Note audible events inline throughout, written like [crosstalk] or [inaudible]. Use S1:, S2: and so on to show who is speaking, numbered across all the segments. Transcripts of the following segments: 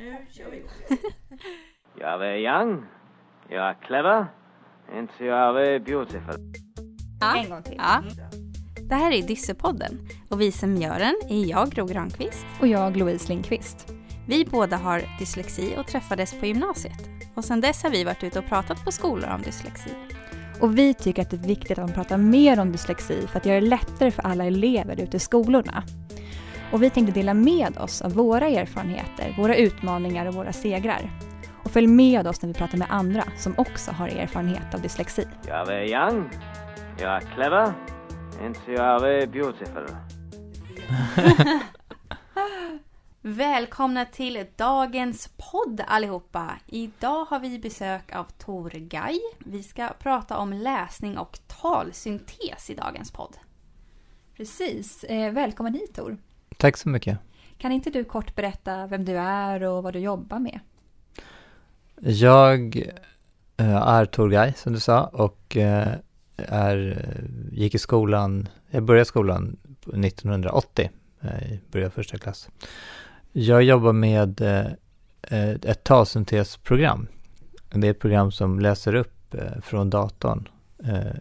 S1: Nu kör vi. [laughs]
S2: Jag är young, jag är clever, and jag är beautiful.
S3: Ja.
S1: En gång till.
S3: Ja. Det här är Dyssepodden och vi som gör den är jag, Gro Granqvist.
S4: Och jag, Louise Lindqvist.
S3: Vi båda har dyslexi och träffades på gymnasiet. Och sedan dess har vi varit ute och pratat på skolor om dyslexi.
S4: Och vi tycker att det är viktigt att man pratar mer om dyslexi för att göra det lättare för alla elever ute i skolorna. Och vi tänkte dela med oss av våra erfarenheter, våra utmaningar och våra segrar. Och följ med oss när vi pratar med andra som också har erfarenhet av dyslexi.
S2: Jag är young, jag är clever, and jag är beautiful. [laughs]
S3: Välkomna till dagens podd allihopa! Idag har vi besök av Tor Gaj. Vi ska prata om läsning och talsyntes i dagens podd.
S4: Precis. Eh, välkommen hit Tor.
S5: Tack så mycket.
S4: Kan inte du kort berätta vem du är och vad du jobbar med?
S5: Jag eh, är Torgaj som du sa och eh, är, gick i skolan, jag började skolan 1980, eh, började första klass. Jag jobbar med ett talsyntesprogram. Det är ett program som läser upp från datorn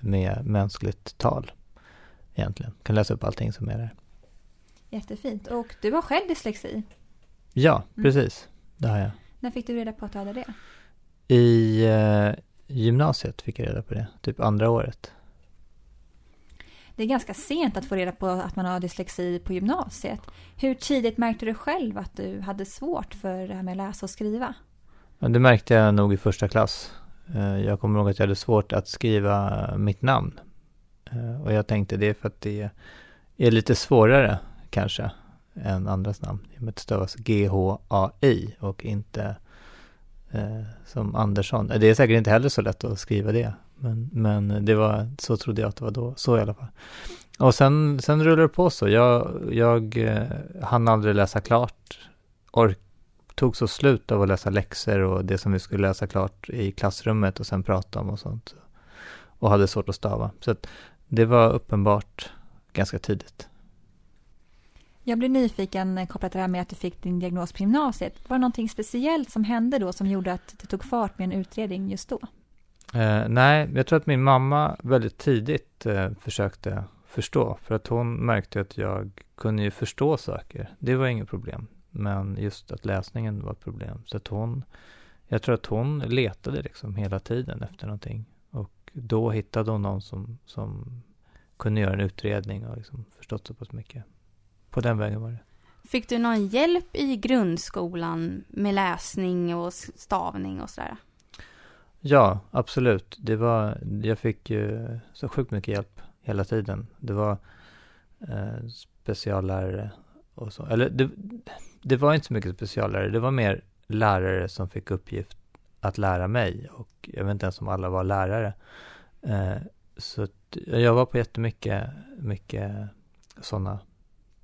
S5: med mänskligt tal egentligen. Kan läsa upp allting som är där.
S4: Jättefint. Och du har själv dyslexi?
S5: Ja,
S4: Mm.
S5: precis. Det har jag.
S4: När fick du reda på att du hade det?
S5: I eh, gymnasiet fick jag reda på det, typ andra året.
S4: Det är ganska sent att få reda på att man har dyslexi på gymnasiet. Hur tidigt märkte du själv att du hade svårt för det här med att läsa och skriva?
S5: Det märkte jag nog i första klass. Eh, Jag kommer ihåg att jag hade svårt att skriva mitt namn. Eh, Och jag tänkte det för att det är lite svårare kanske än andras namn. I och med att det stavas G-H-A-I och inte eh, som Andersson. Det är säkert inte heller så lätt att skriva det. Men, men det var, så trodde jag att det var då, så i alla fall. Och sen, sen rullade det på så. Jag, jag eh, hann aldrig läsa klart. Ork, tog så slut av att läsa läxor och det som vi skulle läsa klart i klassrummet och sen prata om och sånt. Och hade svårt att stava. Så att det var uppenbart ganska tidigt.
S4: Jag blir nyfiken eh, kopplat till det här med att du fick din diagnos på gymnasiet. Var det någonting speciellt som hände då som gjorde att det tog fart med en utredning just då?
S5: Eh, nej, jag tror att min mamma väldigt tidigt eh, försökte förstå. För att hon märkte att jag kunde ju förstå saker. Det var inget problem. Men just att läsningen var ett problem. Så att hon, jag tror att hon letade liksom hela tiden efter någonting. Och då hittade hon någon som, som kunde göra en utredning och liksom förstått så pass mycket. På den vägen var det.
S3: Fick du någon hjälp i grundskolan med läsning och stavning och sådär?
S5: Ja, absolut. Det var, jag fick ju så sjukt mycket hjälp hela tiden. Det var eh, speciallärare och så. Eller det, det var inte så mycket speciallärare. Det var mer lärare som fick uppgift att lära mig. Och jag vet inte ens om alla var lärare. Eh, så jag var på jättemycket mycket sådana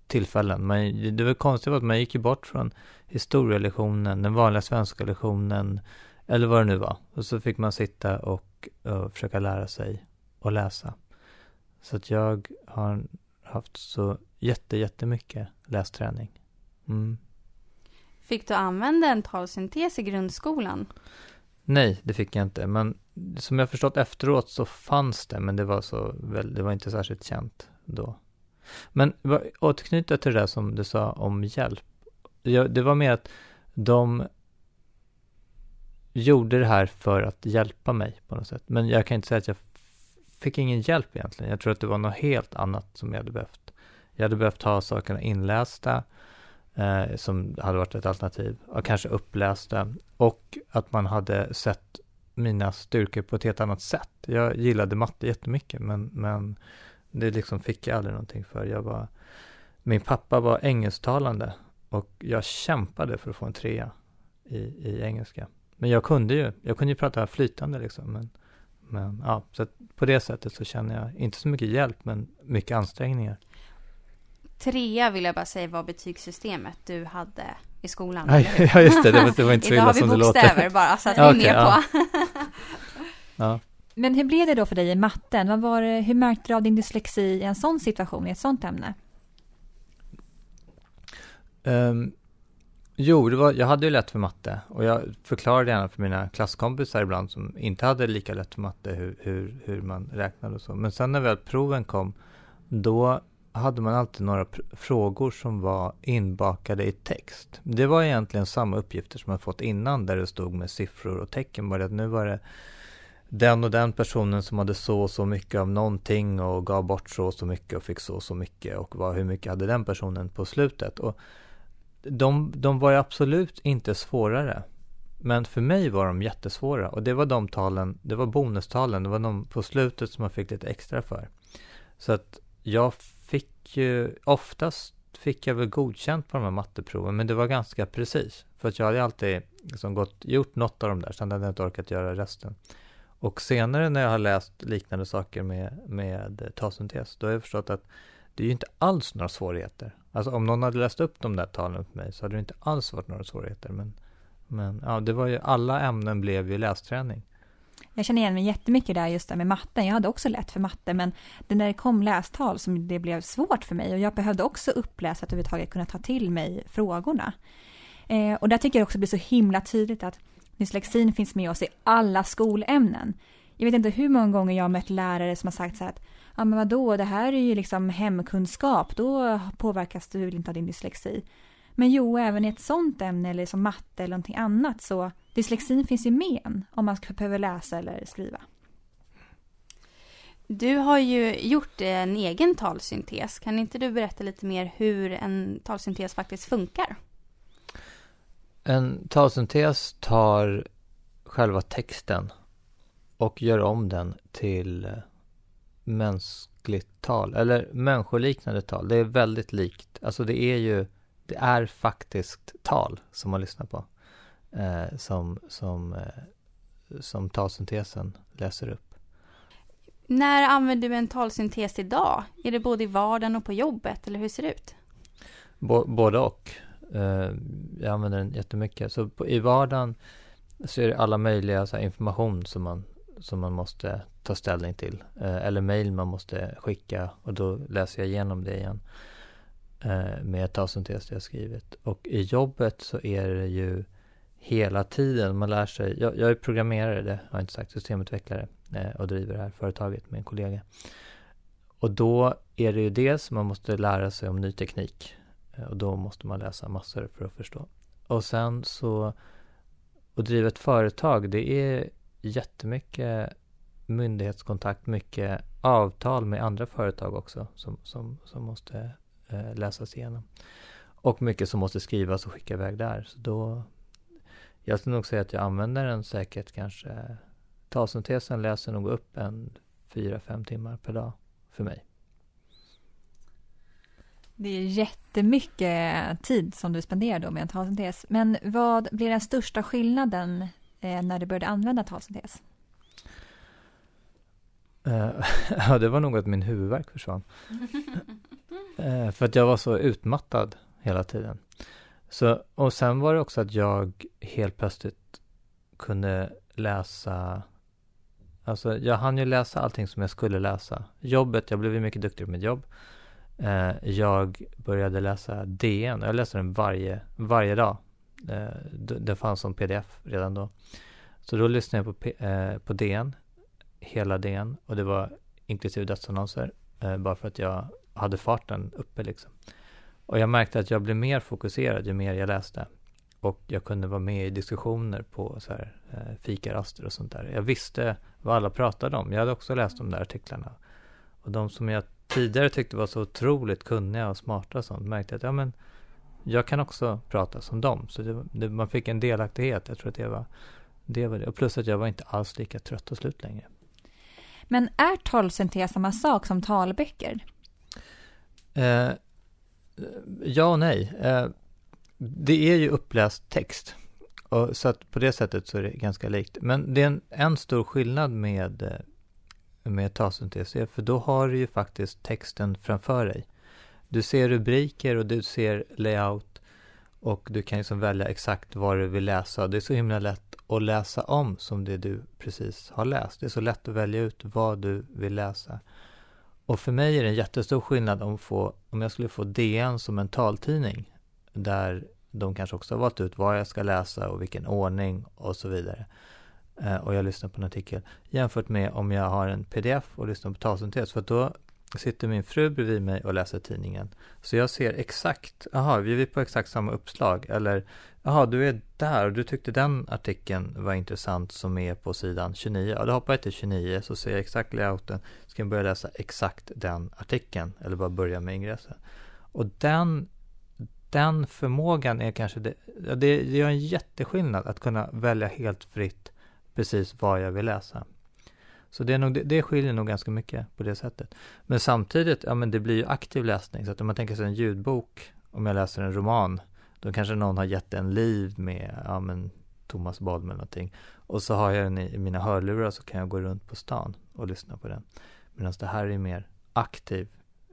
S5: tillfällen. Men det var konstigt att man gick ju bort från historielektionen, den vanliga svenska lektionen eller vad det nu var. Och så fick man sitta och, och försöka lära sig att läsa. Så att jag har haft så jätte, jättemycket lästräning. Mm.
S3: Fick du använda en talsyntes i grundskolan?
S5: Nej, det fick jag inte. Men som jag förstått efteråt så fanns det, men det var, så, väl, det var inte särskilt känt då. Men återknyta till det där som du sa om hjälp. Det var mer att de gjorde det här för att hjälpa mig på något sätt. Men jag kan inte säga att jag fick ingen hjälp egentligen. Jag tror att det var något helt annat som jag hade behövt. Jag hade behövt ha sakerna inlästa, eh, som hade varit ett alternativ, och kanske upplästa, och att man hade sett mina styrkor på ett helt annat sätt. Jag gillade matte jättemycket, men, men det liksom fick jag aldrig någonting för. Jag var, min pappa var engelsktalande och jag kämpade för att få en trea i, i engelska. Men jag kunde ju, jag kunde ju prata flytande liksom. Men, men ja, så på det sättet så känner jag inte så mycket hjälp, men mycket ansträngningar.
S3: Trea vill jag bara säga var betygssystemet du hade i skolan. [laughs]
S5: Ja, just det, det var, det var inte så
S3: Idag
S5: illa
S3: har vi
S5: som det
S3: bokstäver
S5: låter.
S3: bara så att vi är [laughs] med
S5: ja.
S3: på.
S5: Ja.
S4: Men hur blev det då för dig i matten? Vad var det, hur märkte du av din dyslexi i en sån situation, i ett sånt ämne?
S5: Um, Jo, det var, jag hade ju lätt för matte och jag förklarade gärna för mina klasskompisar ibland som inte hade lika lätt för matte hur, hur, hur man räknade och så. Men sen när väl proven kom, då hade man alltid några frågor som var inbakade i text. Det var egentligen samma uppgifter som man fått innan där det stod med siffror och tecken. Bara att nu var det den och den personen som hade så och så mycket av någonting och gav bort så och så mycket och fick så och så mycket och vad, hur mycket hade den personen på slutet. Och de, de var ju absolut inte svårare. Men för mig var de jättesvåra och det var de talen, det var bonustalen, det var de på slutet som man fick lite extra för. Så att jag fick ju, oftast fick jag väl godkänt på de här matteproven, men det var ganska precis. För att jag hade alltid liksom gått, gjort något av de där, sen hade jag inte orkat göra resten. Och senare när jag har läst liknande saker med, med talsyntes, då har jag förstått att det är ju inte alls några svårigheter. Alltså om någon hade läst upp de där talen för mig så hade det inte alls varit några svårigheter. Men, men ja, det var ju, alla ämnen blev ju lästräning.
S4: Jag känner igen mig jättemycket där just där med matten. Jag hade också lätt för matte men det när det kom lästal som det blev svårt för mig och jag behövde också uppläsa att överhuvudtaget kunna ta till mig frågorna. Eh, och där tycker jag också blir så himla tydligt att dyslexin finns med oss i alla skolämnen. Jag vet inte hur många gånger jag har mött lärare som har sagt så här att ja men vadå, det här är ju liksom hemkunskap, då påverkas du inte av din dyslexi. Men jo, även i ett sånt ämne eller som matte eller någonting annat så dyslexin finns ju med en om man ska behöva läsa eller skriva.
S3: Du har ju gjort en egen talsyntes. Kan inte du berätta lite mer hur en talsyntes faktiskt funkar?
S5: En talsyntes tar själva texten och gör om den till mänskligt tal, eller människoliknande tal. Det är väldigt likt, alltså det är ju, det är faktiskt tal som man lyssnar på. Eh, som, som, eh, som talsyntesen läser upp.
S3: När använder du en talsyntes idag? Är det både i vardagen och på jobbet, eller hur ser det ut?
S5: B både och. Eh, jag använder den jättemycket. Så på, i vardagen så är det alla möjliga så här, information som man som man måste ta ställning till. Eh, eller mejl man måste skicka och då läser jag igenom det igen. Eh, med med talsyntes jag skrivit. Och i jobbet så är det ju hela tiden man lär sig. Jag, jag är programmerare, det har jag inte sagt, systemutvecklare och driver det här företaget med en kollega. Och då är det ju dels man måste lära sig om ny teknik. Eh, och då måste man läsa massor för att förstå. Och sen så, att driva ett företag, det är jättemycket myndighetskontakt, mycket avtal med andra företag också som, som, som måste eh, läsas igenom. Och mycket som måste skrivas och skicka iväg där. Så då, jag skulle nog säga att jag använder den säkert kanske, talsyntesen läser nog upp en fyra, fem timmar per dag för mig.
S4: Det är jättemycket tid som du spenderar då med en talsyntes. Men vad blir den största skillnaden eh, när du började använda talsyntes?
S5: Uh, [laughs] ja, det var nog att min huvudvärk försvann. uh, [laughs] för att jag var så utmattad hela tiden. Så, och sen var det också att jag helt plötsligt kunde läsa Alltså jag hann ju läsa allting som jag skulle läsa. Jobbet, jag blev ju mycket duktigare med jobb. Eh, jag började läsa DN, jag läste den varje, varje dag. Eh, det fanns som pdf redan då. Så då lyssnade jag på, eh, på DN, hela DN, och det var inklusive dödsannonser, eh, bara för att jag hade farten uppe liksom. Och jag märkte att jag blev mer fokuserad ju mer jag läste. Och jag kunde vara med i diskussioner på så här, eh, fikaraster och sånt där. Jag visste vad alla pratade om. Jag hade också läst de där artiklarna. Och de som jag tidigare tyckte var så otroligt kunniga och smarta och sånt märkte att ja men jag kan också prata som dem. Så det, det, man fick en delaktighet. Jag tror att det var, det var det. Och plus att jag var inte alls lika trött och slut längre.
S4: Men är talsyntes samma sak som talböcker?
S5: Eh, ja och nej. Eh, det är ju uppläst text. Och så att på det sättet så är det ganska likt. Men det är en, en stor skillnad med, med talsyntes. För då har du ju faktiskt texten framför dig. Du ser rubriker och du ser layout och du kan liksom välja exakt vad du vill läsa. Det är så himla lätt att läsa om som det du precis har läst. Det är så lätt att välja ut vad du vill läsa. Och för mig är det en jättestor skillnad om, få, om jag skulle få DN som en taltidning där de kanske också har valt ut vad jag ska läsa och vilken ordning och så vidare. Eh, och jag lyssnar på en artikel. Jämfört med om jag har en pdf och lyssnar på talsyntes. För då sitter min fru bredvid mig och läser tidningen. Så jag ser exakt, jaha, vi är på exakt samma uppslag. Eller, jaha, du är där och du tyckte den artikeln var intressant som är på sidan 29. Ja, då hoppar jag till 29 så ser jag exakt layouten. Ska jag börja läsa exakt den artikeln eller bara börja med ingressen. Och den, den förmågan är kanske, det, det gör en jätteskillnad att kunna välja helt fritt precis vad jag vill läsa. Så det, är nog, det skiljer nog ganska mycket på det sättet. Men samtidigt, ja men det blir ju aktiv läsning. Så att om man tänker sig en ljudbok, om jag läser en roman, då kanske någon har gett en liv med, ja men Thomas Bolm eller någonting. Och så har jag den i, mina hörlurar så kan jag gå runt på stan och lyssna på den. Medan det här är mer aktiv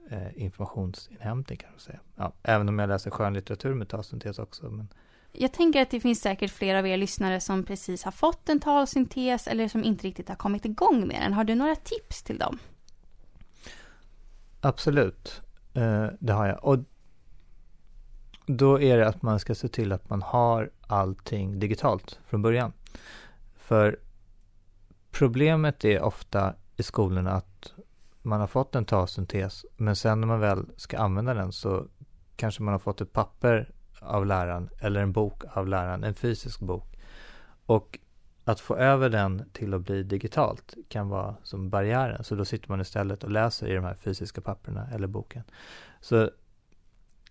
S5: eh, informationsinhämtning kan man säga. Ja, även om jag läser skönlitteratur med talsyntes också. Men
S3: jag tänker att det finns säkert flera av er lyssnare som precis har fått en talsyntes eller som inte riktigt har kommit igång med den. Har du några tips till dem?
S5: Absolut, eh, det har jag. Och då är det att man ska se till att man har allting digitalt från början. För problemet är ofta i skolorna att man har fått en talsyntes men sen när man väl ska använda den så kanske man har fått ett papper av läraren eller en bok av läraren, en fysisk bok. Och att få över den till att bli digitalt kan vara som barriären. Så då sitter man istället och läser i de här fysiska papperna eller boken. Så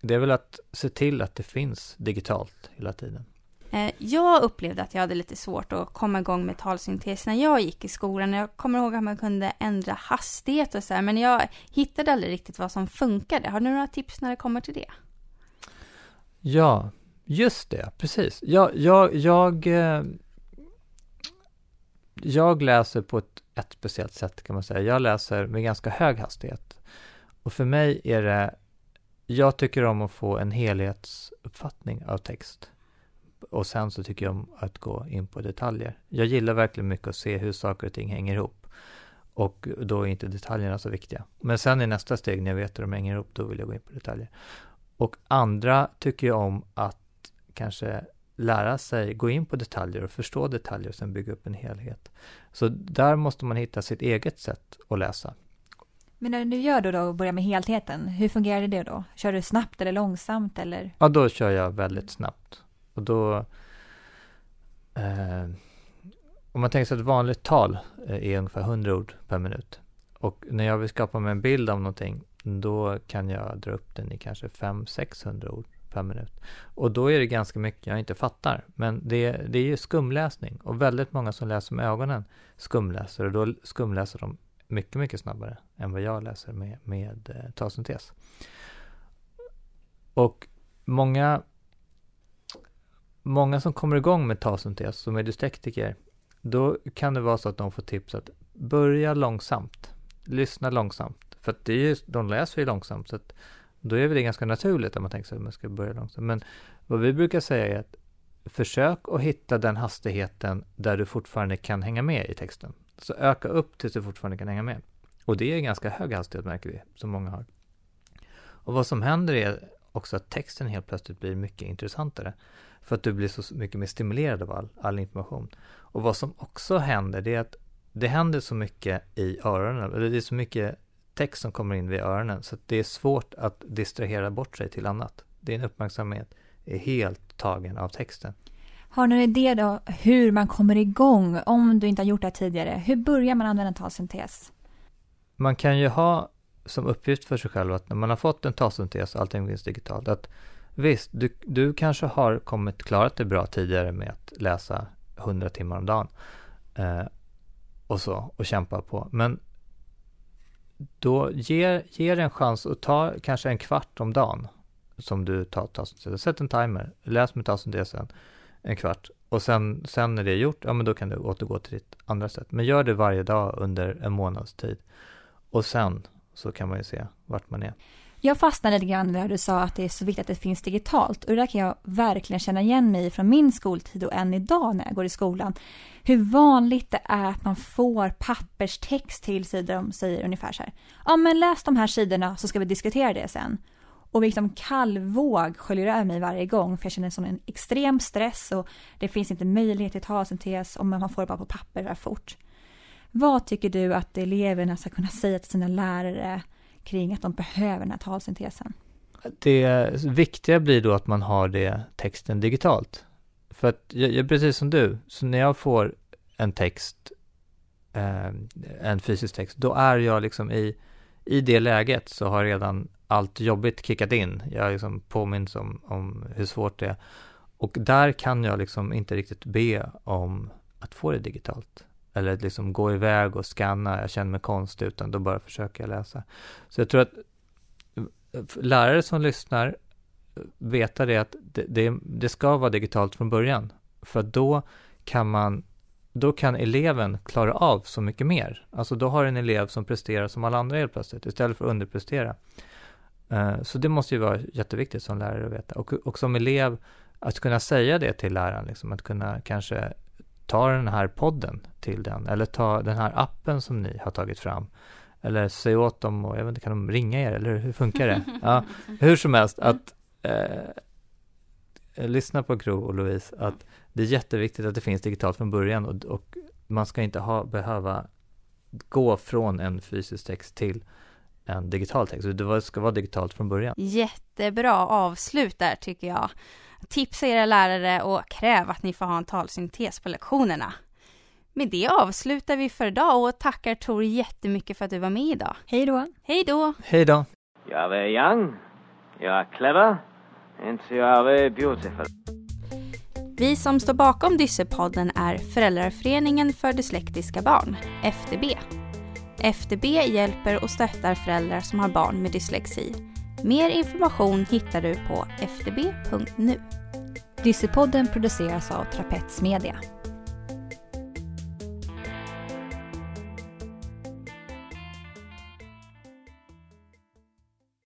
S5: det är väl att se till att det finns digitalt hela tiden.
S3: Eh, jag upplevde att jag hade lite svårt att komma igång med talsyntes när jag gick i skolan. Jag kommer ihåg att man kunde ändra hastighet och så här, men jag hittade aldrig riktigt vad som funkade. Har du några tips när det kommer till det?
S5: Ja, just det, precis. Jag, jag, jag, jag läser på ett, ett speciellt sätt kan man säga. Jag läser med ganska hög hastighet. Och för mig är det, jag tycker om att få en helhetsuppfattning av text. Och sen så tycker jag om att gå in på detaljer. Jag gillar verkligen mycket att se hur saker och ting hänger ihop. Och då är inte detaljerna så viktiga. Men sen i nästa steg, när jag vet hur de hänger ihop, då vill jag gå in på detaljer. Och andra tycker ju om att kanske lära sig gå in på detaljer och förstå detaljer och sen bygga upp en helhet. Så där måste man hitta sitt eget sätt att läsa.
S4: Men när du gör då, då och börjar med helheten, hur fungerar det då? Kör du snabbt eller långsamt eller?
S5: Ja, då kör jag väldigt snabbt. Och då... Eh, om man tänker sig ett vanligt tal eh, är ungefär 100 ord per minut. Och när jag vill skapa mig en bild av någonting då kan jag dra upp den i kanske 500-600 ord per minut. Och då är det ganska mycket jag inte fattar. Men det, det är ju skumläsning och väldigt många som läser med ögonen skumläser och då skumläser de mycket, mycket snabbare än vad jag läser med, med eh, talsyntes. Och många, många som kommer igång med talsyntes, som är dyslektiker, då kan det vara så att de får tips att börja långsamt, lyssna långsamt för att det är ju, de läser ju långsamt, så att då är det ganska naturligt om man tänker sig att man ska börja långsamt. Men vad vi brukar säga är att försök att hitta den hastigheten där du fortfarande kan hänga med i texten. Så öka upp tills du fortfarande kan hänga med. Och det är ganska hög hastighet märker vi, som många har. Och vad som händer är också att texten helt plötsligt blir mycket intressantare. För att du blir så mycket mer stimulerad av all, all information. Och vad som också händer, det är att det händer så mycket i öronen, eller det är så mycket text som kommer in vid öronen. Så det är svårt att distrahera bort sig till annat. Din uppmärksamhet är helt tagen av texten.
S4: Har du en idé då hur man kommer igång om du inte har gjort det tidigare? Hur börjar man använda talsyntes?
S5: Man kan ju ha som uppgift för sig själv att när man har fått en talsyntes och allting finns digitalt, att visst, du, du kanske har kommit klarat det bra tidigare med att läsa 100 timmar om dagen eh, och så och kämpa på. Men då ger, ger en chans att ta kanske en kvart om dagen som du tar, tassen. Sätt en timer, läs med sen en kvart och sen, sen när det är gjort, ja men då kan du återgå till ditt andra sätt. Men gör det varje dag under en månads tid. Och sen så kan man ju se vart man är.
S4: Jag fastnade lite grann när du sa att det är så viktigt att det finns digitalt och det där kan jag verkligen känna igen mig från min skoltid och än idag när jag går i skolan. Hur vanligt det är att man får papperstext till sig där de säger ungefär så här. Ja men läs de här sidorna så ska vi diskutera det sen. Och liksom kall våg sköljer över mig varje gång för jag känner sån en extrem stress och det finns inte möjlighet till talsyntes om man får det bara på papper där fort. Vad tycker du att eleverna ska kunna säga till sina lärare kring att de behöver den här talsyntesen?
S5: Det viktiga blir då att man har det texten digitalt. För att jag, jag precis som du, så när jag får en text, eh, en fysisk text, då är jag liksom i, i det läget så har redan allt jobbigt kickat in. Jag liksom påminns om, om hur svårt det är. Och där kan jag liksom inte riktigt be om att få det digitalt. Eller liksom gå iväg och scanna, jag känner mig konstig, utan då bara försöker jag läsa. Så jag tror att eh, lärare som lyssnar eh, veta det att det, det, det, ska vara digitalt från början. För då kan man, då kan eleven klara av så mycket mer. Alltså då har en elev som presterar som alla andra helt plötsligt, istället för att underprestera. Eh, så det måste ju vara jätteviktigt som lärare att veta. Och, och som elev, att kunna säga det till läraren, liksom, att kunna kanske ta den här podden till den, eller ta den här appen som ni har tagit fram eller säg åt dem och jag vet inte, kan de ringa er eller hur funkar det? [laughs] Ja, hur som helst, att eh, lyssna på Gro och Louise, att det är jätteviktigt att det finns digitalt från början och, och man ska inte ha, behöva gå från en fysisk text till en digital text. Det ska vara digitalt från början.
S3: Jättebra avslut där tycker jag. Tipsa era lärare och kräv att ni får ha en talsyntes på lektionerna. Med det avslutar vi för idag och tackar Tor jättemycket för att du var med idag.
S4: Hej då!
S3: Hej då!
S5: Hej då!
S2: Jag är young, jag är clever, and jag är beautiful.
S3: Vi som står bakom Dyssepodden är Föräldraföreningen för dyslektiska barn, FDB. FDB hjälper och stöttar föräldrar som har barn med dyslexi. Mer information hittar du på fdb.nu.
S4: Dyssepodden produceras av Trapets Media.